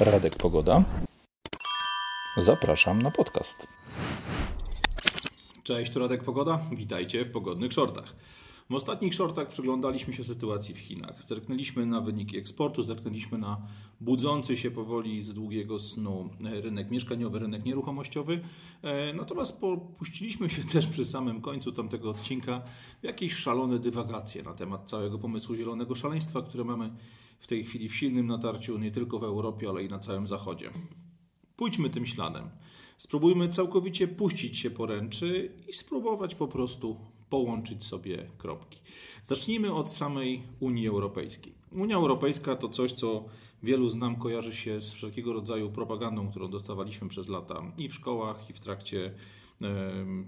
Radek Pogoda. Zapraszam na podcast. Cześć, tu Radek Pogoda. Witajcie w pogodnych shortach. W ostatnich shortach przyglądaliśmy się sytuacji w Chinach. Zerknęliśmy na wyniki eksportu, zerknęliśmy na budzący się powoli z długiego snu rynek mieszkaniowy, rynek nieruchomościowy. E, natomiast puściliśmy się też przy samym końcu tamtego odcinka w jakieś szalone dywagacje na temat całego pomysłu zielonego szaleństwa, które mamy w tej chwili w silnym natarciu nie tylko w Europie, ale i na całym Zachodzie. Pójdźmy tym śladem. Spróbujmy całkowicie puścić się poręczy i spróbować po prostu połączyć sobie kropki. Zacznijmy od samej Unii Europejskiej. Unia Europejska to coś, co wielu z nam kojarzy się z wszelkiego rodzaju propagandą, którą dostawaliśmy przez lata i w szkołach, i w trakcie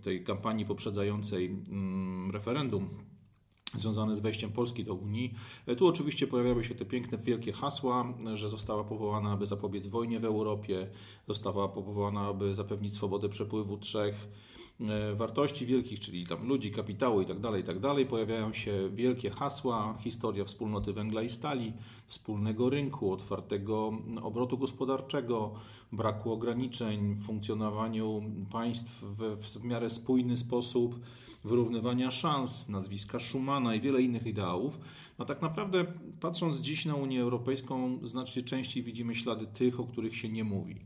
tej kampanii poprzedzającej mm, referendum związane z wejściem Polski do Unii. Tu oczywiście pojawiały się te piękne, wielkie hasła, że została powołana, aby zapobiec wojnie w Europie, została powołana, aby zapewnić swobodę przepływu trzech e, wartości wielkich, czyli tam ludzi, kapitału i tak dalej, i tak. Pojawiają się wielkie hasła, historia wspólnoty węgla i stali, wspólnego rynku, otwartego obrotu gospodarczego, braku ograniczeń, funkcjonowaniu państw w, w miarę spójny sposób, wyrównywania szans, nazwiska Schumana i wiele innych ideałów, a tak naprawdę patrząc dziś na Unię Europejską, znacznie częściej widzimy ślady tych, o których się nie mówi.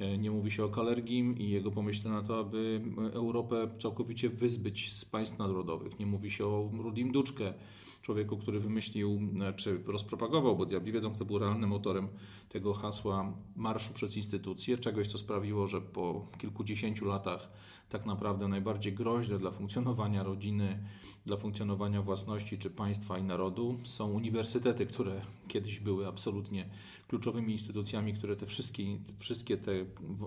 E, nie mówi się o Kalergim i jego pomyśle na to, aby Europę całkowicie wyzbyć z państw narodowych. Nie mówi się o Rudim Duczkę, człowieku, który wymyślił, e, czy rozpropagował, bo diabli wiedzą, kto był realnym autorem tego hasła marszu przez instytucje, czegoś, co sprawiło, że po kilkudziesięciu latach tak naprawdę najbardziej groźne dla funkcjonowania rodziny, dla funkcjonowania własności czy państwa i narodu są uniwersytety, które kiedyś były absolutnie kluczowymi instytucjami, które te wszystkie, wszystkie te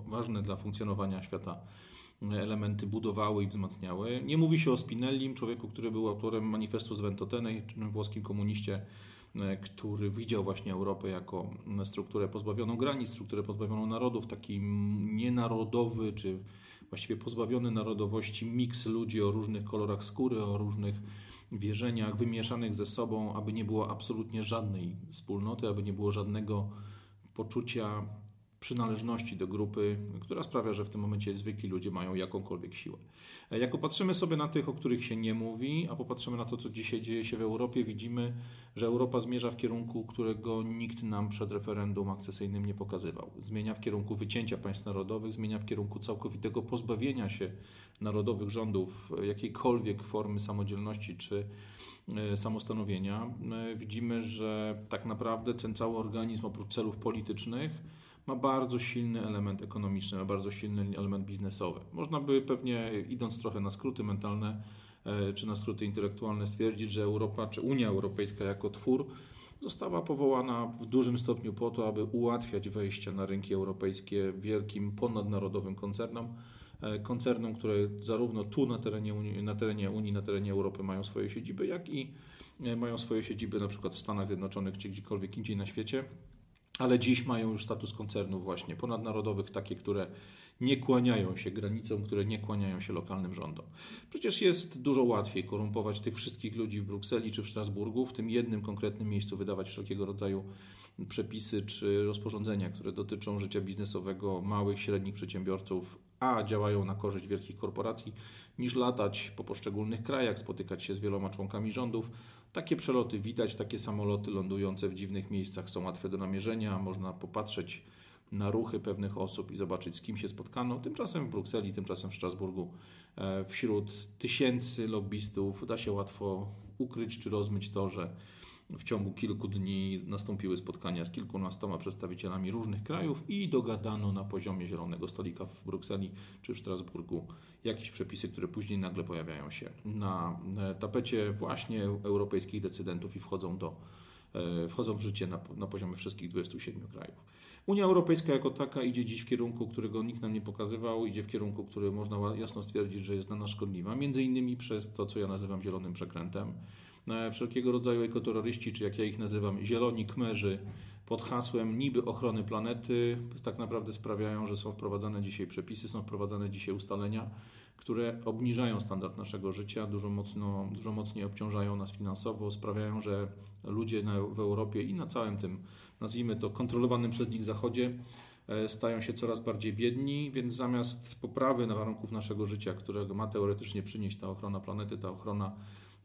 ważne dla funkcjonowania świata elementy budowały i wzmacniały. Nie mówi się o Spinellim, człowieku, który był autorem manifestu z Ventotene, włoskim komuniście, e, który widział właśnie Europę jako strukturę pozbawioną granic, strukturę pozbawioną narodów, taki nienarodowy czy właściwie pozbawiony narodowości miks ludzi o różnych kolorach skóry, o różnych wierzeniach, wymieszanych ze sobą, aby nie było absolutnie żadnej wspólnoty, aby nie było żadnego poczucia przynależności do grupy, która sprawia, że w tym momencie zwykli ludzie mają jakąkolwiek siłę. E, jak popatrzymy sobie na tych, o których się nie mówi, a popatrzymy na to, co dzisiaj dzieje się w Europie, widzimy, że Europa zmierza w kierunku, którego nikt nam przed referendum akcesyjnym nie pokazywał. Zmienia w kierunku wycięcia państw narodowych, zmienia w kierunku całkowitego pozbawienia się narodowych rządów jakiejkolwiek formy samodzielności czy e, samostanowienia. E, widzimy, że tak naprawdę ten cały organizm oprócz celów politycznych ma bardzo silny element ekonomiczny, ma bardzo silny element biznesowy. Można by pewnie, idąc trochę na skróty mentalne e, czy na skróty intelektualne, stwierdzić, że Europa czy Unia Europejska jako twór została powołana w dużym stopniu po to, aby ułatwiać wejście na rynki europejskie wielkim ponadnarodowym koncernom, e, koncernom, które zarówno tu na terenie Unii, na terenie, Unii, na terenie Europy mają swoje siedziby, jak i e, mają swoje siedziby na przykład w Stanach Zjednoczonych czy gdziekolwiek indziej na świecie ale dziś mają już status koncernów właśnie ponadnarodowych, takie, które nie kłaniają się granicom, które nie kłaniają się lokalnym rządom. Przecież jest dużo łatwiej korumpować tych wszystkich ludzi w Brukseli czy w Strasburgu, w tym jednym konkretnym miejscu wydawać wszelkiego rodzaju przepisy czy rozporządzenia, które dotyczą życia biznesowego małych, średnich przedsiębiorców, a działają na korzyść wielkich korporacji, niż latać po poszczególnych krajach, spotykać się z wieloma członkami rządów. Takie przeloty widać, takie samoloty lądujące w dziwnych miejscach są łatwe do namierzenia, można popatrzeć na ruchy pewnych osób i zobaczyć, z kim się spotkano. Tymczasem w Brukseli, tymczasem w Strasburgu, e, wśród tysięcy lobbystów da się łatwo ukryć czy rozmyć to, że w ciągu kilku dni nastąpiły spotkania z kilkunastoma przedstawicielami różnych krajów i dogadano na poziomie zielonego stolika w Brukseli czy w Strasburgu jakieś przepisy, które później nagle pojawiają się na tapecie właśnie europejskich decydentów i wchodzą, do, e, wchodzą w życie na, na poziomie wszystkich 27 krajów. Unia Europejska jako taka idzie dziś w kierunku, którego nikt nam nie pokazywał, idzie w kierunku, który można jasno stwierdzić, że jest dla nas szkodliwa, między innymi przez to, co ja nazywam zielonym przekrętem E, wszelkiego rodzaju ekoterroryści, czy jak ja ich nazywam, zieloni kmerzy, pod hasłem niby ochrony planety, tak naprawdę sprawiają, że są wprowadzane dzisiaj przepisy, są wprowadzane dzisiaj ustalenia, które obniżają standard naszego życia, dużo, mocno, dużo mocniej obciążają nas finansowo, sprawiają, że ludzie na, w Europie i na całym tym nazwijmy to, kontrolowanym przez nich zachodzie, e, stają się coraz bardziej biedni, więc zamiast poprawy na warunków naszego życia, którego ma teoretycznie przynieść ta ochrona planety, ta ochrona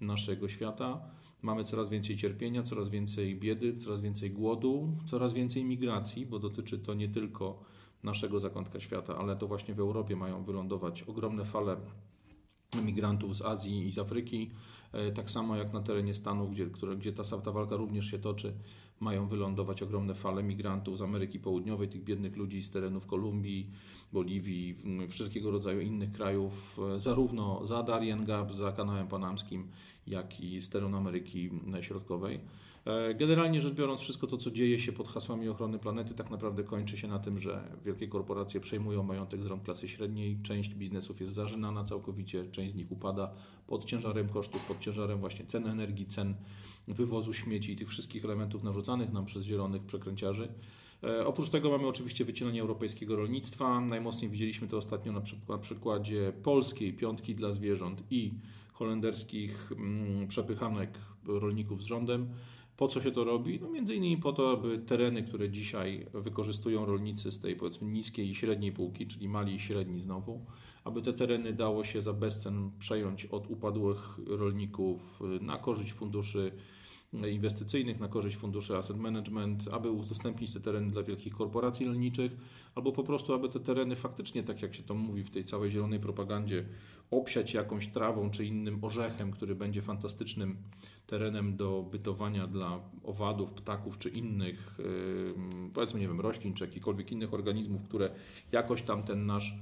naszego świata, mamy coraz więcej cierpienia, coraz więcej biedy, coraz więcej głodu, coraz więcej migracji, bo dotyczy to nie tylko naszego zakątka świata, ale to właśnie w Europie mają wylądować ogromne fale migrantów z Azji i z Afryki, e, tak samo jak na terenie Stanów, gdzie, które, gdzie ta, ta walka również się toczy, mają wylądować ogromne fale migrantów z Ameryki Południowej, tych biednych ludzi z terenów Kolumbii, Boliwii, wszystkiego rodzaju innych krajów, e, zarówno za Darien Gap, za kanałem panamskim, jak i z terenu Ameryki Środkowej. E, generalnie rzecz biorąc, wszystko to, co dzieje się pod hasłami ochrony planety, tak naprawdę kończy się na tym, że wielkie korporacje przejmują majątek z rąk klasy średniej, część biznesów jest zażynana całkowicie, część z nich upada pod ciężarem kosztów, pod ciężarem właśnie cen energii, cen wywozu śmieci i tych wszystkich elementów narzucanych nam przez zielonych przekręciarzy. E, oprócz tego mamy oczywiście wycielenie europejskiego rolnictwa. Najmocniej widzieliśmy to ostatnio na, przykładzie polskiej piątki dla zwierząt i holenderskich mm, przepychanek rolników z rządem. Po co się to robi? No między innymi po to, aby tereny, które dzisiaj wykorzystują rolnicy z tej powiedzmy niskiej i średniej półki, czyli mali i średni znowu, aby te tereny dało się za bezcen przejąć od upadłych rolników na korzyść funduszy inwestycyjnych na korzyść funduszy asset management, aby udostępnić te tereny dla wielkich korporacji rolniczych, albo po prostu, aby te tereny faktycznie, tak jak się to mówi w tej całej zielonej propagandzie, obsiać jakąś trawą czy innym orzechem, który będzie fantastycznym terenem do bytowania dla owadów, ptaków czy innych, powiedzmy, nie wiem, roślin czy jakichkolwiek innych organizmów, które jakoś tam ten nasz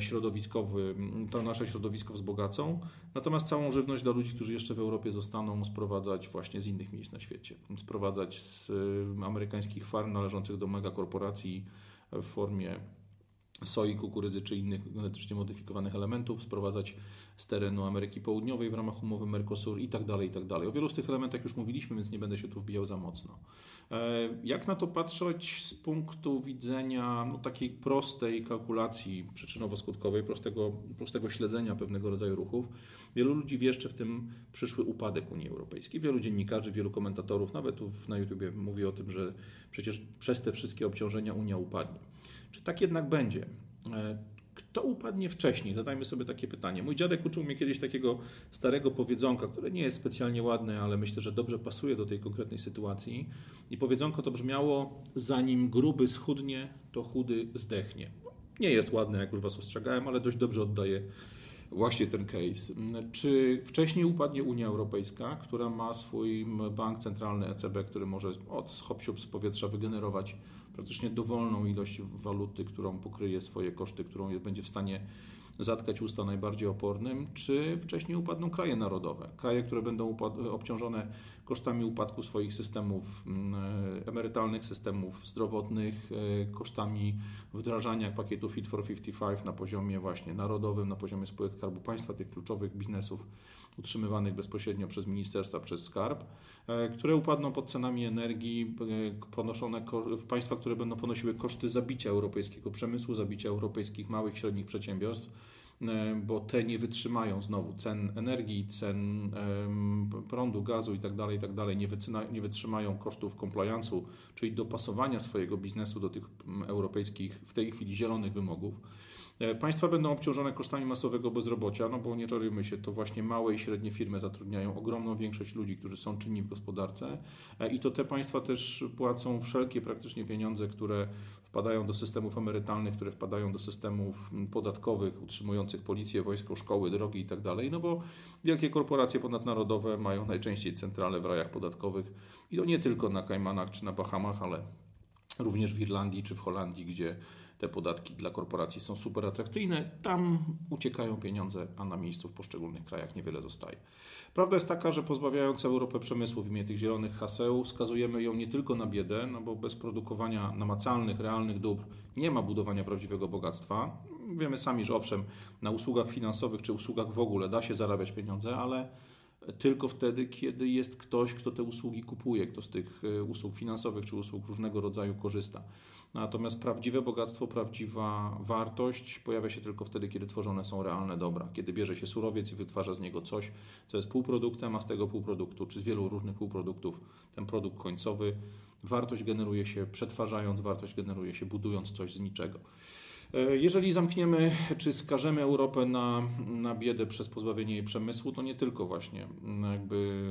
środowiskowy, to nasze środowisko wzbogacą. Natomiast całą żywność dla ludzi, którzy jeszcze w Europie zostaną, sprowadzać właśnie z innych miejsc na świecie. Sprowadzać z amerykańskich farm należących do megakorporacji w formie soi, kukurydzy czy innych genetycznie modyfikowanych elementów, sprowadzać z terenu Ameryki Południowej w ramach umowy Mercosur i tak dalej, i tak dalej. O wielu z tych elementach już mówiliśmy, więc nie będę się tu wbijał za mocno. E, jak na to patrzeć z punktu widzenia no, takiej prostej kalkulacji przyczynowo-skutkowej, prostego, prostego śledzenia pewnego rodzaju ruchów? Wielu ludzi wieszczy w tym przyszły upadek Unii Europejskiej. Wielu dziennikarzy, wielu komentatorów, nawet tu na YouTubie mówi o tym, że przecież przez te wszystkie obciążenia Unia upadnie. Czy tak jednak będzie? E, kto upadnie wcześniej? Zadajmy sobie takie pytanie. Mój dziadek uczył mnie kiedyś takiego starego powiedzonka, które nie jest specjalnie ładne, ale myślę, że dobrze pasuje do tej konkretnej sytuacji. I powiedzonko to brzmiało: Zanim gruby schudnie, to chudy zdechnie. Nie jest ładne, jak już Was ostrzegałem, ale dość dobrze oddaje właśnie ten case. Czy wcześniej upadnie Unia Europejska, która ma swój bank centralny ECB, który może od hop z powietrza wygenerować praktycznie dowolną ilość waluty, którą pokryje swoje koszty, którą będzie w stanie zatkać usta najbardziej opornym, czy wcześniej upadną kraje narodowe, kraje, które będą obciążone kosztami upadku swoich systemów mm, emerytalnych, systemów zdrowotnych, e, kosztami wdrażania pakietu Fit for 55 na poziomie właśnie narodowym, na poziomie spółek Skarbu Państwa, tych kluczowych biznesów utrzymywanych bezpośrednio przez ministerstwa, przez skarb, e, które upadną pod cenami energii, ponoszone w państwa, które będą ponosiły koszty zabicia europejskiego przemysłu, zabicia europejskich małych i średnich przedsiębiorstw E, bo te nie wytrzymają znowu cen energii, cen prądu, gazu itd., tak itd., tak nie, nie wytrzymają kosztów compliance'u, czyli dopasowania swojego biznesu do tych europejskich, w tej chwili zielonych wymogów. E, państwa będą obciążone kosztami masowego bezrobocia, no bo nie czarujmy się, to właśnie małe i średnie firmy zatrudniają ogromną większość ludzi, którzy są czynni w gospodarce e, i to te państwa też płacą wszelkie praktycznie pieniądze, które wpadają do systemów emerytalnych, które wpadają do systemów podatkowych utrzymujących policję, wojsko, szkoły, drogi itd. Tak no bo wielkie korporacje ponadnarodowe mają najczęściej centrale w rajach podatkowych i to nie tylko na Kajmanach czy na Bahamach, ale również w Irlandii czy w Holandii, gdzie te podatki dla korporacji są super atrakcyjne, tam uciekają pieniądze, a na miejscu w poszczególnych krajach niewiele zostaje. Prawda jest taka, że pozbawiając Europę przemysłu w imię tych zielonych haseł, skazujemy ją nie tylko na biedę, no bo bez produkowania namacalnych, realnych dóbr nie ma budowania prawdziwego bogactwa. Wiemy sami, że owszem, na usługach finansowych czy usługach w ogóle da się zarabiać pieniądze, ale tylko wtedy, kiedy jest ktoś, kto te usługi kupuje, kto z tych e, usług finansowych czy usług różnego rodzaju korzysta. Natomiast prawdziwe bogactwo, prawdziwa wartość pojawia się tylko wtedy, kiedy tworzone są realne dobra. Kiedy bierze się surowiec i wytwarza z niego coś, co jest półproduktem, a z tego półproduktu, czy z wielu różnych półproduktów, ten produkt końcowy Wartość generuje się przetwarzając, wartość generuje się budując coś z niczego. E, jeżeli zamkniemy czy skażemy Europę na, na biedę przez pozbawienie jej przemysłu, to nie tylko właśnie mm, jakby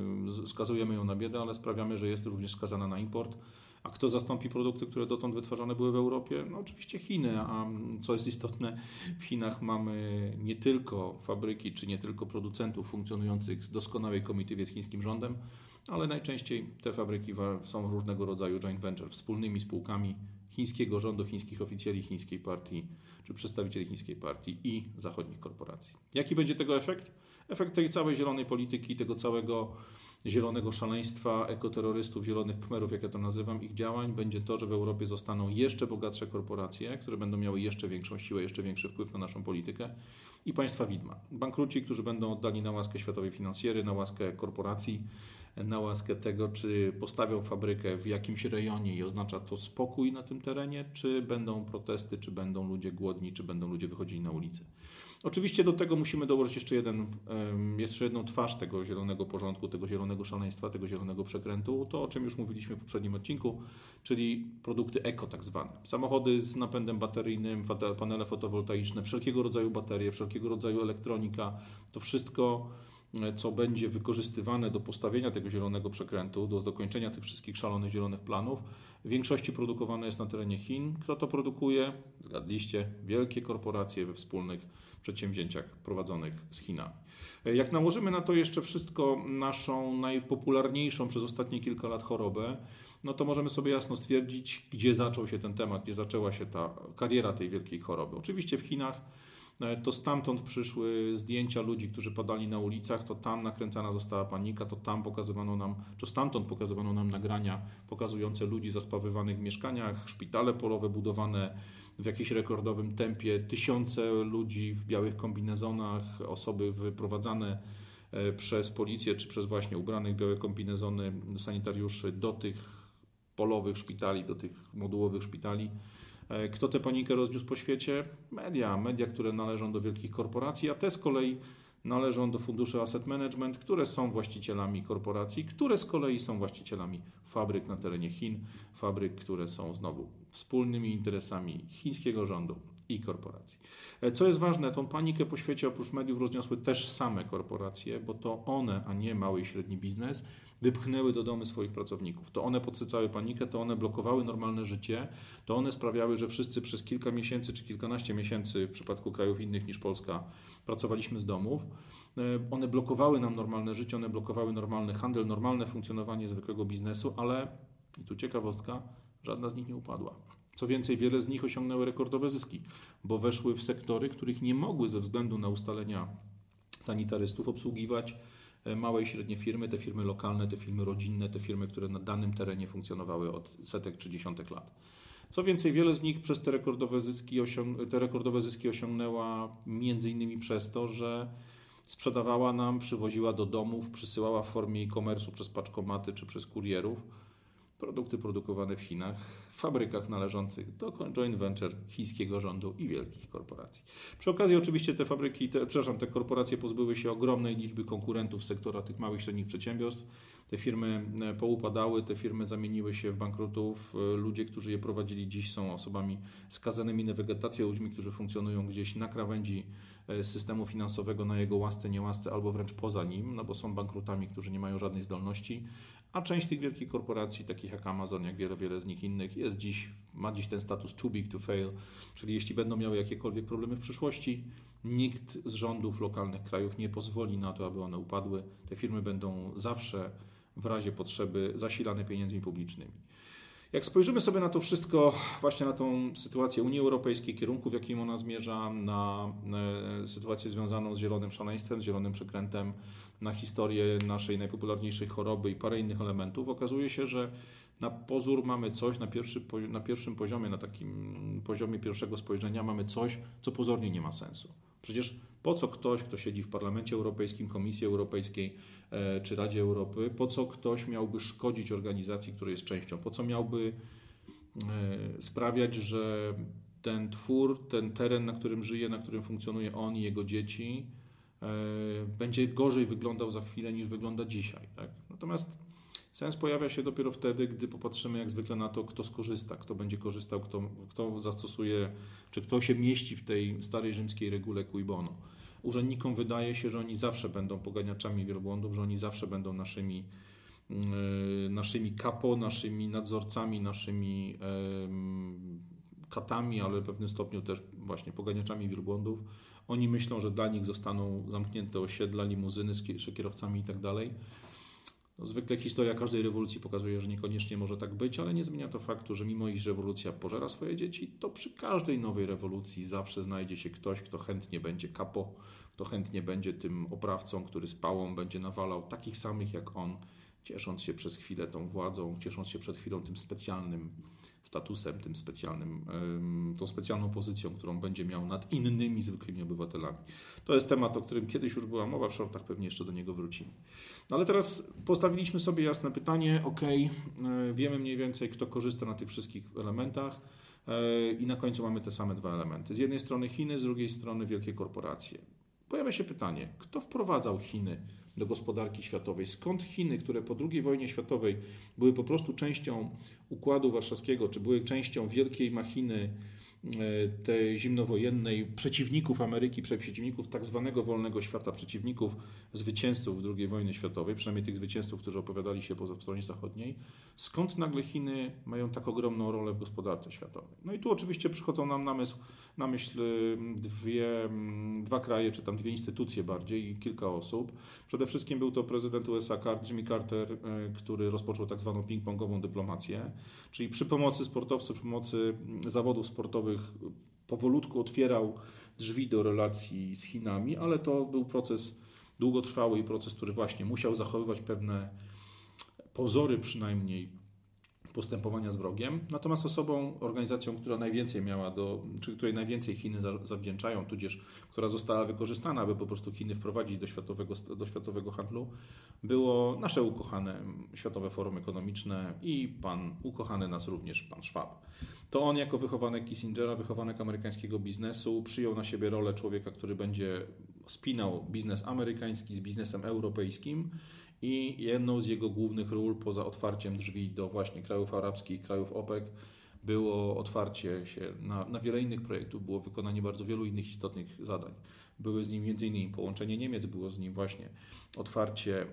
skazujemy ją na biedę, ale sprawiamy, że jest również skazana na import. A kto zastąpi produkty, które dotąd wytwarzane były w Europie? No oczywiście Chiny, a co jest istotne, w Chinach mamy nie tylko fabryki, czy nie tylko producentów funkcjonujących z doskonałej komitywie z chińskim rządem, ale najczęściej te fabryki są różnego rodzaju joint venture, wspólnymi spółkami chińskiego rządu, chińskich oficjeli, chińskiej partii, czy przedstawicieli chińskiej partii i zachodnich korporacji. Jaki będzie tego efekt? Efekt tej całej zielonej polityki, tego całego zielonego szaleństwa, ekoterrorystów, zielonych kmerów, jak ja to nazywam, ich działań, będzie to, że w Europie zostaną jeszcze bogatsze korporacje, które będą miały jeszcze większą siłę, jeszcze większy wpływ na naszą politykę i państwa widma. Bankruci, którzy będą oddani na łaskę światowej finansjery, na łaskę korporacji, na łaskę tego, czy postawią fabrykę w jakimś rejonie i oznacza to spokój na tym terenie, czy będą protesty, czy będą ludzie głodni, czy będą ludzie wychodzili na ulicę. Oczywiście do tego musimy dołożyć jeszcze, jeden, jeszcze jedną twarz tego zielonego porządku, tego zielonego szaleństwa, tego zielonego przekrętu, to o czym już mówiliśmy w poprzednim odcinku, czyli produkty eko tak zwane. Samochody z napędem bateryjnym, panele fotowoltaiczne, wszelkiego rodzaju baterie, wszelkiego rodzaju elektronika, to wszystko co będzie wykorzystywane do postawienia tego zielonego przekrętu, do dokończenia tych wszystkich szalonych zielonych planów, w większości produkowane jest na terenie Chin. Kto to produkuje? Zgadliście, wielkie korporacje we wspólnych przedsięwzięciach prowadzonych z Chinami. Jak nałożymy na to jeszcze wszystko naszą najpopularniejszą przez ostatnie kilka lat chorobę, no to możemy sobie jasno stwierdzić, gdzie zaczął się ten temat, gdzie zaczęła się ta kariera tej wielkiej choroby. Oczywiście w Chinach to stamtąd przyszły zdjęcia ludzi, którzy padali na ulicach, to tam nakręcana została panika, to tam pokazywano nam, czy stamtąd pokazywano nam nagrania pokazujące ludzi zaspawywanych w mieszkaniach, szpitale polowe budowane w jakimś rekordowym tempie, tysiące ludzi w białych kombinezonach, osoby wyprowadzane e, przez policję, czy przez właśnie ubranych białe kombinezony sanitariuszy do tych polowych szpitali, do tych modułowych szpitali. E, kto tę panikę rozniósł po świecie? Media. Media, które należą do wielkich korporacji, a te z kolei należą do funduszy asset management, które są właścicielami korporacji, które z kolei są właścicielami fabryk na terenie Chin, fabryk, które są znowu wspólnymi interesami chińskiego rządu i korporacji. E, co jest ważne, tą panikę po świecie oprócz mediów rozniosły też same korporacje, bo to one, a nie mały i średni biznes, wypchnęły do domu swoich pracowników. To one podsycały panikę, to one blokowały normalne życie, to one sprawiały, że wszyscy przez kilka miesięcy czy kilkanaście miesięcy w przypadku krajów innych niż Polska pracowaliśmy z domów. E, one blokowały nam normalne życie, one blokowały normalny handel, normalne funkcjonowanie zwykłego biznesu, ale i tu ciekawostka, żadna z nich nie upadła. Co więcej, wiele z nich osiągnęły rekordowe zyski, bo weszły w sektory, których nie mogły ze względu na ustalenia sanitarystów obsługiwać małe i średnie firmy, te firmy lokalne, te firmy rodzinne, te firmy, które na danym terenie funkcjonowały od setek czy dziesiątek lat. Co więcej, wiele z nich przez te rekordowe zyski, osiąg- te rekordowe zyski osiągnęła między innymi przez to, że sprzedawała nam, przywoziła do domów, przysyłała w formie e-commerce przez paczkomaty czy przez kurierów produkty produkowane w Chinach, w fabrykach należących do joint venture chińskiego rządu i wielkich korporacji. Przy okazji oczywiście te fabryki, te, przepraszam, te korporacje pozbyły się ogromnej liczby konkurentów z sektora tych małych i średnich przedsiębiorstw. Te firmy e, poupadały, te firmy zamieniły się w bankrutów. E, ludzie, którzy je prowadzili dziś są osobami skazanymi na wegetację, ludźmi, którzy funkcjonują gdzieś na krawędzi e, systemu finansowego, na jego łasce, niełasce albo wręcz poza nim, no bo są bankrutami, którzy nie mają żadnej zdolności. A część tych wielkich korporacji, takich jak Amazon, jak wiele, wiele z nich innych, jest dziś, ma dziś ten status too big to fail, czyli jeśli będą miały jakiekolwiek problemy w przyszłości, nikt z rządów lokalnych krajów nie pozwoli na to, aby one upadły. Te firmy będą zawsze w razie potrzeby zasilane pieniędzmi publicznymi. Jak spojrzymy sobie na to wszystko, właśnie na tą sytuację Unii Europejskiej, kierunku, w jakim ona zmierza, na e, sytuację związaną z zielonym szaleństwem, z zielonym przekrętem, na historię naszej najpopularniejszej choroby i parę innych elementów, okazuje się, że na pozór mamy coś, na, pierwszy, na pierwszym poziomie, na takim poziomie pierwszego spojrzenia mamy coś, co pozornie nie ma sensu. Przecież po co ktoś, kto siedzi w Parlamencie Europejskim, Komisji Europejskiej e, czy Radzie Europy, po co ktoś miałby szkodzić organizacji, której jest częścią? Po co miałby e, sprawiać, że ten twór, ten teren, na którym żyje, na którym funkcjonuje on i jego dzieci, e, będzie gorzej wyglądał za chwilę niż wygląda dzisiaj. Tak? Natomiast Sens pojawia się dopiero wtedy, gdy popatrzymy jak zwykle na to, kto skorzysta, kto będzie korzystał, kto, kto zastosuje, czy kto się mieści w tej starej rzymskiej regule cui bono. Urzędnikom wydaje się, że oni zawsze będą poganiaczami wielbłądów, że oni zawsze będą naszymi, yy, naszymi kapo, naszymi nadzorcami, naszymi katami, ale w pewnym stopniu też właśnie poganiaczami wielbłądów. Oni myślą, że dla nich zostaną zamknięte osiedla, limuzyny z kierowcami i tak. No, zwykle historia każdej rewolucji pokazuje, że niekoniecznie może tak być, ale nie zmienia to faktu, że mimo iż rewolucja pożera swoje dzieci, to przy każdej nowej rewolucji zawsze znajdzie się ktoś, kto chętnie będzie kapo, kto chętnie będzie tym oprawcą, który z pałą będzie nawalał takich samych jak on, ciesząc się przez chwilę tą władzą, ciesząc się przed chwilą tym specjalnym statusem, tym specjalnym, tą specjalną pozycją, którą będzie miał nad innymi zwykłymi obywatelami. To jest temat, o którym kiedyś już była mowa w shortach, pewnie jeszcze do niego wrócimy. No ale teraz postawiliśmy sobie jasne pytanie, ok, wiemy mniej więcej, kto korzysta na tych wszystkich elementach e, i na końcu mamy te same dwa elementy. Z jednej strony Chiny, z drugiej strony wielkie korporacje. Pojawia się pytanie, kto wprowadzał Chiny do gospodarki światowej. Skąd Chiny, które po II wojnie światowej były po prostu częścią Układu Warszawskiego, czy były częścią wielkiej machiny E, tej zimnowojennej przeciwników Ameryki, przeciwników tak zwanego wolnego świata, przeciwników zwycięzców II wojny światowej, przynajmniej tych zwycięzców, którzy opowiadali się po stronie zachodniej, skąd nagle Chiny mają tak ogromną rolę w gospodarce światowej. No i tu oczywiście przychodzą nam na myśl, na myśl dwie, dwa kraje, czy tam dwie instytucje bardziej i kilka osób. Przede wszystkim był to prezydent USA Jimmy Carter, e, który rozpoczął tak zwaną ping-pongową dyplomację, czyli przy pomocy sportowców, przy pomocy zawodów sportowych powolutku otwierał drzwi do relacji z Chinami, ale to był proces długotrwały i proces, który właśnie musiał zachowywać pewne pozory przynajmniej postępowania z wrogiem. Natomiast osobą, organizacją, która najwięcej miała do, czy której najwięcej Chiny zawdzięczają, tudzież która została wykorzystana, aby po prostu Chiny wprowadzić do światowego, do światowego handlu, było nasze ukochane Światowe Forum Ekonomiczne i pan ukochany nas również, pan Schwab. To on jako wychowanek Kissingera, wychowanek amerykańskiego biznesu, przyjął na siebie rolę człowieka, który będzie spinał biznes amerykański z biznesem europejskim i jedną z jego głównych ról poza otwarciem drzwi do właśnie krajów arabskich, krajów OPEC było otwarcie się na, na wiele innych projektów, było wykonanie bardzo wielu innych istotnych zadań. Były z nim m.in. połączenie Niemiec, było z nim właśnie otwarcie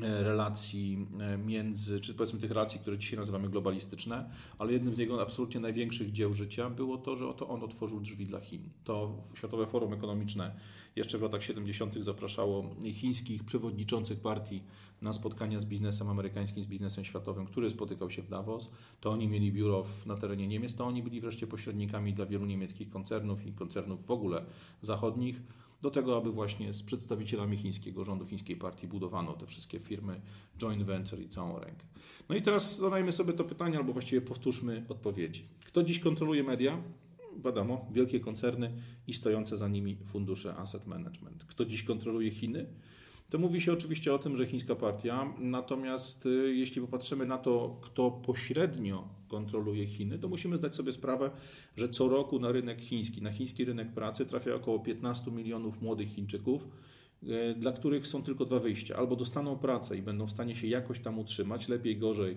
relacji e, między, czy powiedzmy tych relacji, które dzisiaj nazywamy globalistyczne, ale jednym z jego absolutnie największych dzieł życia było to, że oto on otworzył drzwi dla Chin. To Światowe Forum Ekonomiczne jeszcze w latach 70. zapraszało chińskich przewodniczących partii na spotkania z biznesem amerykańskim, z biznesem światowym, który spotykał się w Davos. To oni mieli biuro na terenie Niemiec, to oni byli wreszcie pośrednikami dla wielu niemieckich koncernów i koncernów w ogóle zachodnich do tego, aby właśnie z przedstawicielami chińskiego rządu, chińskiej partii budowano te wszystkie firmy, joint venture i całą rękę. No i teraz zadajmy sobie to pytanie, albo właściwie powtórzmy odpowiedzi. Kto dziś kontroluje media? Wiadomo, wielkie koncerny i stojące za nimi fundusze asset management. Kto dziś kontroluje Chiny? To mówi się oczywiście o tym, że chińska partia, natomiast y, jeśli popatrzymy na to, kto pośrednio kontroluje Chiny, to musimy zdać sobie sprawę, że co roku na rynek chiński, na chiński rynek pracy trafia około 15 milionów młodych Chińczyków, y, dla których są tylko dwa wyjścia. Albo dostaną pracę i będą w stanie się jakoś tam utrzymać, lepiej, gorzej,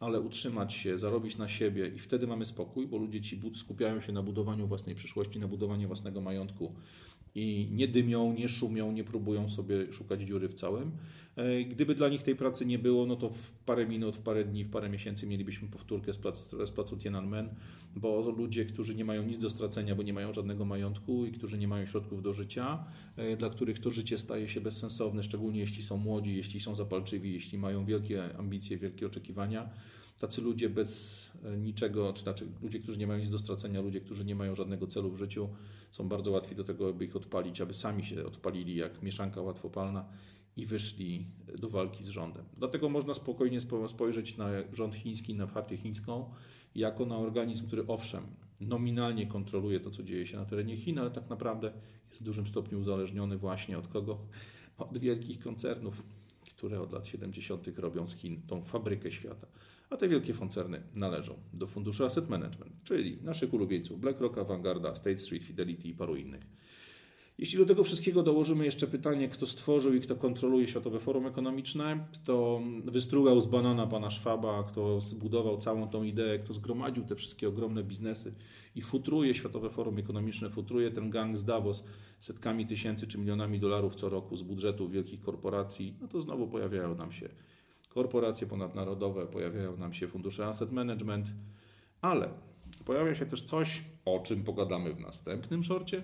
ale utrzymać się, zarobić na siebie i wtedy mamy spokój, bo ludzie ci skupiają się na budowaniu własnej przyszłości, na budowaniu własnego majątku i nie dymią, nie szumią, nie próbują sobie szukać dziury w całym. E, gdyby dla nich tej pracy nie było, no to w parę minut, w parę dni, w parę miesięcy mielibyśmy powtórkę z, plac, z placu Tiananmen, bo ludzie, którzy nie mają nic do stracenia, bo nie mają żadnego majątku i którzy nie mają środków do życia, e, dla których to życie staje się bezsensowne, szczególnie jeśli są młodzi, jeśli są zapalczywi, jeśli mają wielkie ambicje, wielkie oczekiwania, tacy ludzie bez e, niczego, czy znaczy ludzie, którzy nie mają nic do stracenia, ludzie, którzy nie mają żadnego celu w życiu, są bardzo łatwi do tego, aby ich odpalić, aby sami się odpalili jak mieszanka łatwopalna i wyszli do walki z rządem. Dlatego można spokojnie spojrzeć na rząd chiński, na partię chińską, jako na organizm, który owszem, nominalnie kontroluje to, co dzieje się na terenie Chin, ale tak naprawdę jest w dużym stopniu uzależniony właśnie od kogo? Od wielkich koncernów, które od lat 70. robią z Chin tą fabrykę świata a te wielkie koncerny należą do funduszu Asset Management, czyli naszych ulubieńców BlackRocka, Vanguarda, State Street, Fidelity i paru innych. Jeśli do tego wszystkiego dołożymy jeszcze pytanie, kto stworzył i kto kontroluje Światowe Forum Ekonomiczne, kto wystrugał z banana pana Szwaba, kto zbudował całą tą ideę, kto zgromadził te wszystkie ogromne biznesy i futruje Światowe Forum Ekonomiczne, futruje ten gang z Davos setkami tysięcy czy milionami dolarów co roku z budżetów wielkich korporacji, no to znowu pojawiają nam się korporacje ponadnarodowe, pojawiają nam się fundusze asset management, ale pojawia się też coś, o czym pogadamy w następnym szorcie,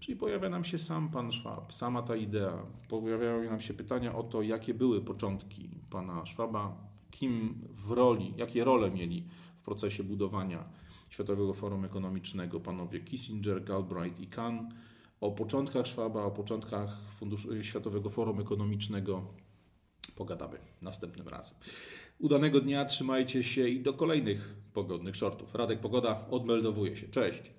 czyli pojawia nam się sam pan Schwab, sama ta idea. Pojawiają nam się pytania o to, jakie były początki pana Schwaba, kim w roli, jakie role mieli w procesie budowania Światowego Forum Ekonomicznego panowie Kissinger, Galbraith i Kahn, o początkach Schwaba, o początkach Funduszu, Światowego Forum Ekonomicznego pogadamy następnym razem. Udanego dnia, trzymajcie się i do kolejnych pogodnych shortów. Radek Pogoda odmeldowuje się. Cześć!